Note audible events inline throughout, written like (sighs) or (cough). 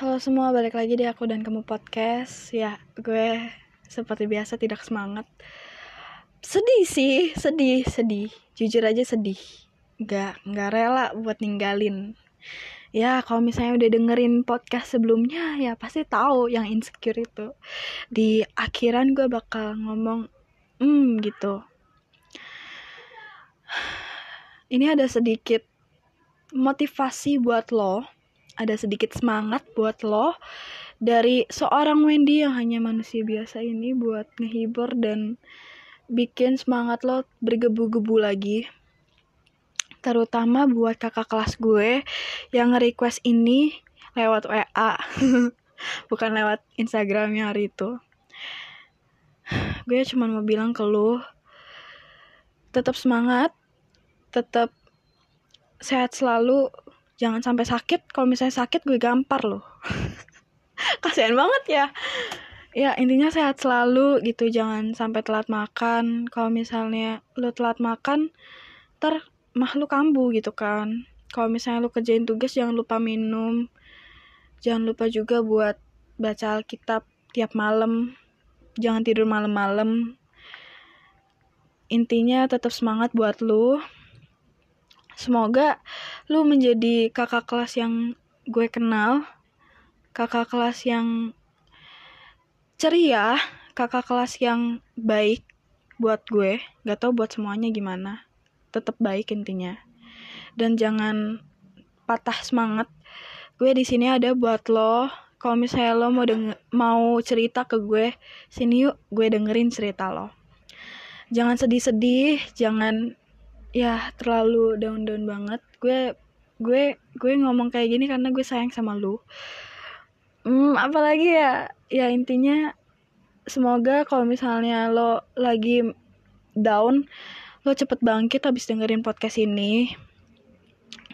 Halo semua, balik lagi di aku dan kamu podcast. Ya, gue seperti biasa tidak semangat. Sedih sih, sedih, sedih. Jujur aja sedih. Gak, gak rela buat ninggalin. Ya, kalau misalnya udah dengerin podcast sebelumnya, ya pasti tahu yang insecure itu. Di akhiran gue bakal ngomong, hmm gitu. (sighs) Ini ada sedikit motivasi buat lo ada sedikit semangat buat lo dari seorang Wendy yang hanya manusia biasa ini buat ngehibur dan bikin semangat lo bergebu-gebu lagi. Terutama buat kakak kelas gue yang request ini lewat WA (laughs) bukan lewat Instagramnya hari itu. Gue cuma mau bilang ke lo tetap semangat tetap sehat selalu jangan sampai sakit. Kalau misalnya sakit gue gampar loh. (laughs) Kasihan banget ya. Ya intinya sehat selalu gitu. Jangan sampai telat makan. Kalau misalnya lo telat makan ter mah lu kambuh gitu kan. Kalau misalnya lu kerjain tugas jangan lupa minum. Jangan lupa juga buat baca Alkitab tiap malam. Jangan tidur malam-malam. Intinya tetap semangat buat lu Semoga lu menjadi kakak kelas yang gue kenal, kakak kelas yang ceria, kakak kelas yang baik buat gue. Gak tau buat semuanya gimana. Tetap baik intinya. Dan jangan patah semangat. Gue di sini ada buat lo. Kalau misalnya lo mau denger, mau cerita ke gue, sini yuk gue dengerin cerita lo. Jangan sedih-sedih, jangan ya terlalu down-down banget. Gue gue gue ngomong kayak gini karena gue sayang sama lu. Hmm, apalagi ya ya intinya semoga kalau misalnya lo lagi down lo cepet bangkit habis dengerin podcast ini.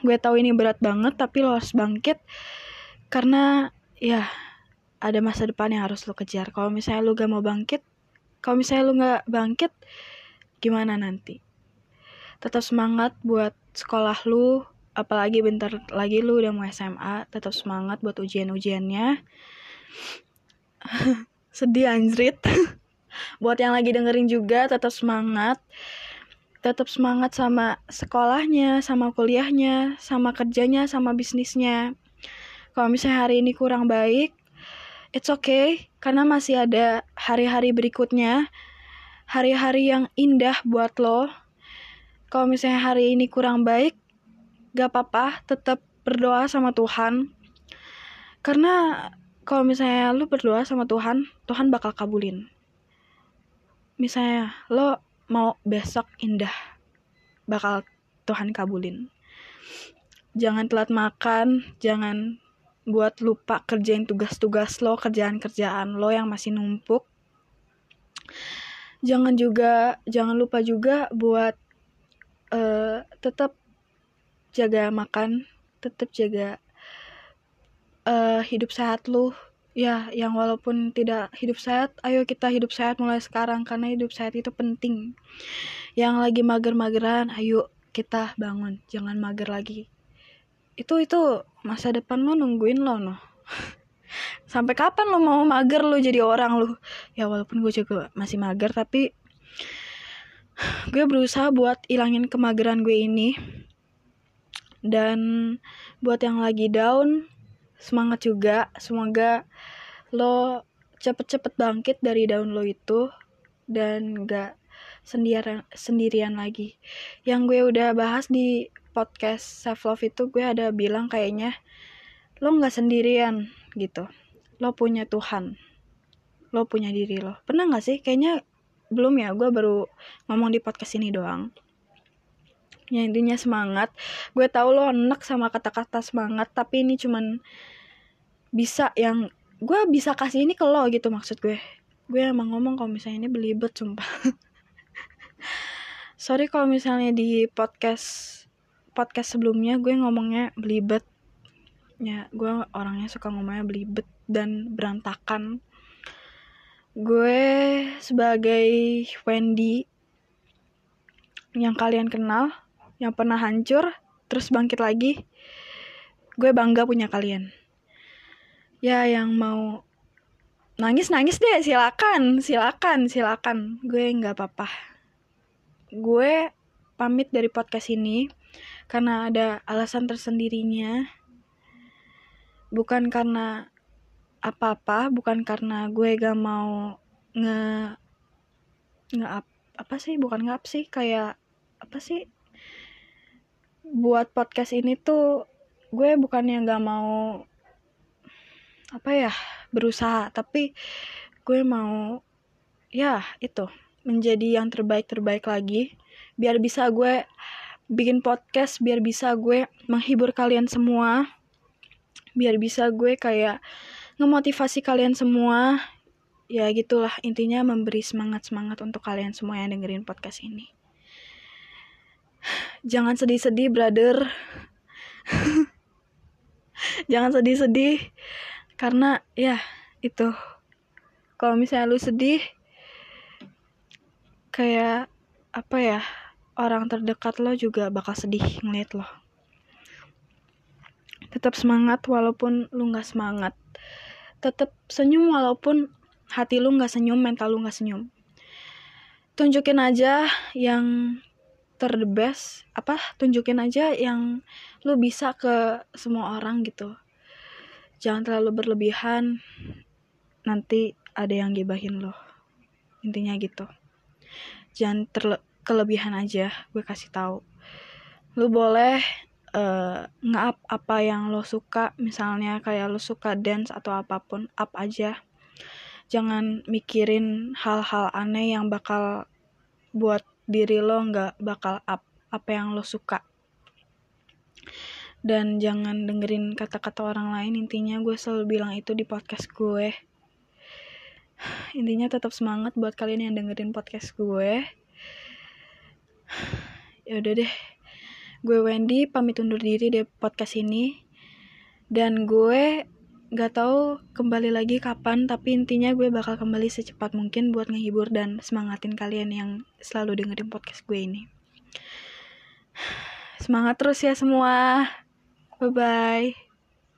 Gue tahu ini berat banget tapi lo harus bangkit karena ya ada masa depan yang harus lo kejar. Kalau misalnya lo gak mau bangkit kalau misalnya lo gak bangkit gimana nanti tetap semangat buat sekolah lu apalagi bentar lagi lu udah mau SMA tetap semangat buat ujian-ujiannya. (laughs) Sedih anjrit. (laughs) Buat yang lagi dengerin juga tetap semangat. Tetap semangat sama sekolahnya sama kuliahnya sama kerjanya sama bisnisnya. Kalau misalnya hari ini kurang baik it's okay karena masih ada hari-hari berikutnya. Hari-hari yang indah buat lo kalau misalnya hari ini kurang baik gak apa-apa tetap berdoa sama Tuhan. Karena kalau misalnya lu berdoa sama Tuhan Tuhan bakal kabulin. Misalnya lo mau besok indah bakal Tuhan kabulin. Jangan telat makan jangan buat lupa kerjain tugas-tugas lo kerjaan-kerjaan lo yang masih numpuk. Jangan juga jangan lupa juga buat uh, tetap jaga makan tetap jaga uh, hidup sehat lu. Ya yang walaupun tidak hidup sehat ayo kita hidup sehat mulai sekarang karena hidup sehat itu penting. Yang lagi mager-mageran ayo kita bangun jangan mager lagi. Itu itu masa depan lo nungguin lo noh. (laughs) Sampai kapan lo mau mager lo jadi orang lo? Ya walaupun gue juga masih mager tapi gue berusaha buat ilangin kemageran gue ini. Dan buat yang lagi down semangat juga. Semoga lo cepet-cepet bangkit dari down lo itu dan gak sendirian sendirian lagi. Yang gue udah bahas di podcast self love itu gue ada bilang kayaknya lo nggak sendirian gitu. Lo punya Tuhan. Lo punya diri lo. Pernah nggak sih? Kayaknya belum ya gue baru ngomong di podcast ini doang. Ya intinya semangat. Gue tahu lo enak sama kata-kata semangat tapi ini cuman bisa yang gue bisa kasih ini ke lo gitu maksud gue. Gue emang ngomong kalau misalnya ini belibet sumpah. (laughs) Sorry kalau misalnya di podcast podcast sebelumnya gue ngomongnya belibet. Ya gue orangnya suka ngomongnya belibet dan berantakan gue sebagai Wendy yang kalian kenal yang pernah hancur terus bangkit lagi gue bangga punya kalian. Ya yang mau nangis nangis deh silakan silakan silakan. Gue nggak apa-apa. Gue pamit dari podcast ini karena ada alasan tersendirinya. Bukan karena apa-apa bukan karena gue gak mau nge nge up apa sih bukan nge up sih kayak apa sih buat podcast ini tuh gue bukan yang gak mau apa ya berusaha tapi gue mau ya itu menjadi yang terbaik terbaik lagi biar bisa gue bikin podcast biar bisa gue menghibur kalian semua biar bisa gue kayak ngemotivasi kalian semua. Ya gitulah. Intinya memberi semangat semangat untuk kalian semua yang dengerin podcast ini. Jangan sedih-sedih brother. (laughs) Jangan sedih-sedih. Karena ya itu. Kalau misalnya lu sedih kayak apa ya orang terdekat lo juga bakal sedih ngeliat lo. Tetap semangat walaupun lu nggak semangat tetap senyum walaupun hati lu nggak senyum mental lu nggak senyum. Tunjukin aja yang ter the best apa tunjukin aja yang lu bisa ke semua orang gitu. Jangan terlalu berlebihan nanti ada yang gibahin lo. Intinya gitu. Jangan terle kelebihan aja gue kasih tahu. Lu boleh uh, nge-up apa yang lo suka misalnya kayak lo suka dance atau apa pun up aja. Jangan mikirin hal-hal aneh yang bakal buat diri lo nggak bakal up apa yang lo suka. Dan jangan dengerin kata-kata orang lain intinya gue selalu bilang itu di podcast gue. (sighs) Intinya tetap semangat buat kalian yang dengerin podcast gue. (sighs) Ya udah deh gue Wendy pamit undur diri di podcast ini. Dan gue gak tahu kembali lagi kapan tapi intinya gue bakal kembali secepat mungkin buat ngehibur dan semangatin kalian yang selalu dengerin podcast gue ini. (sighs) Semangat terus ya semua. Bye bye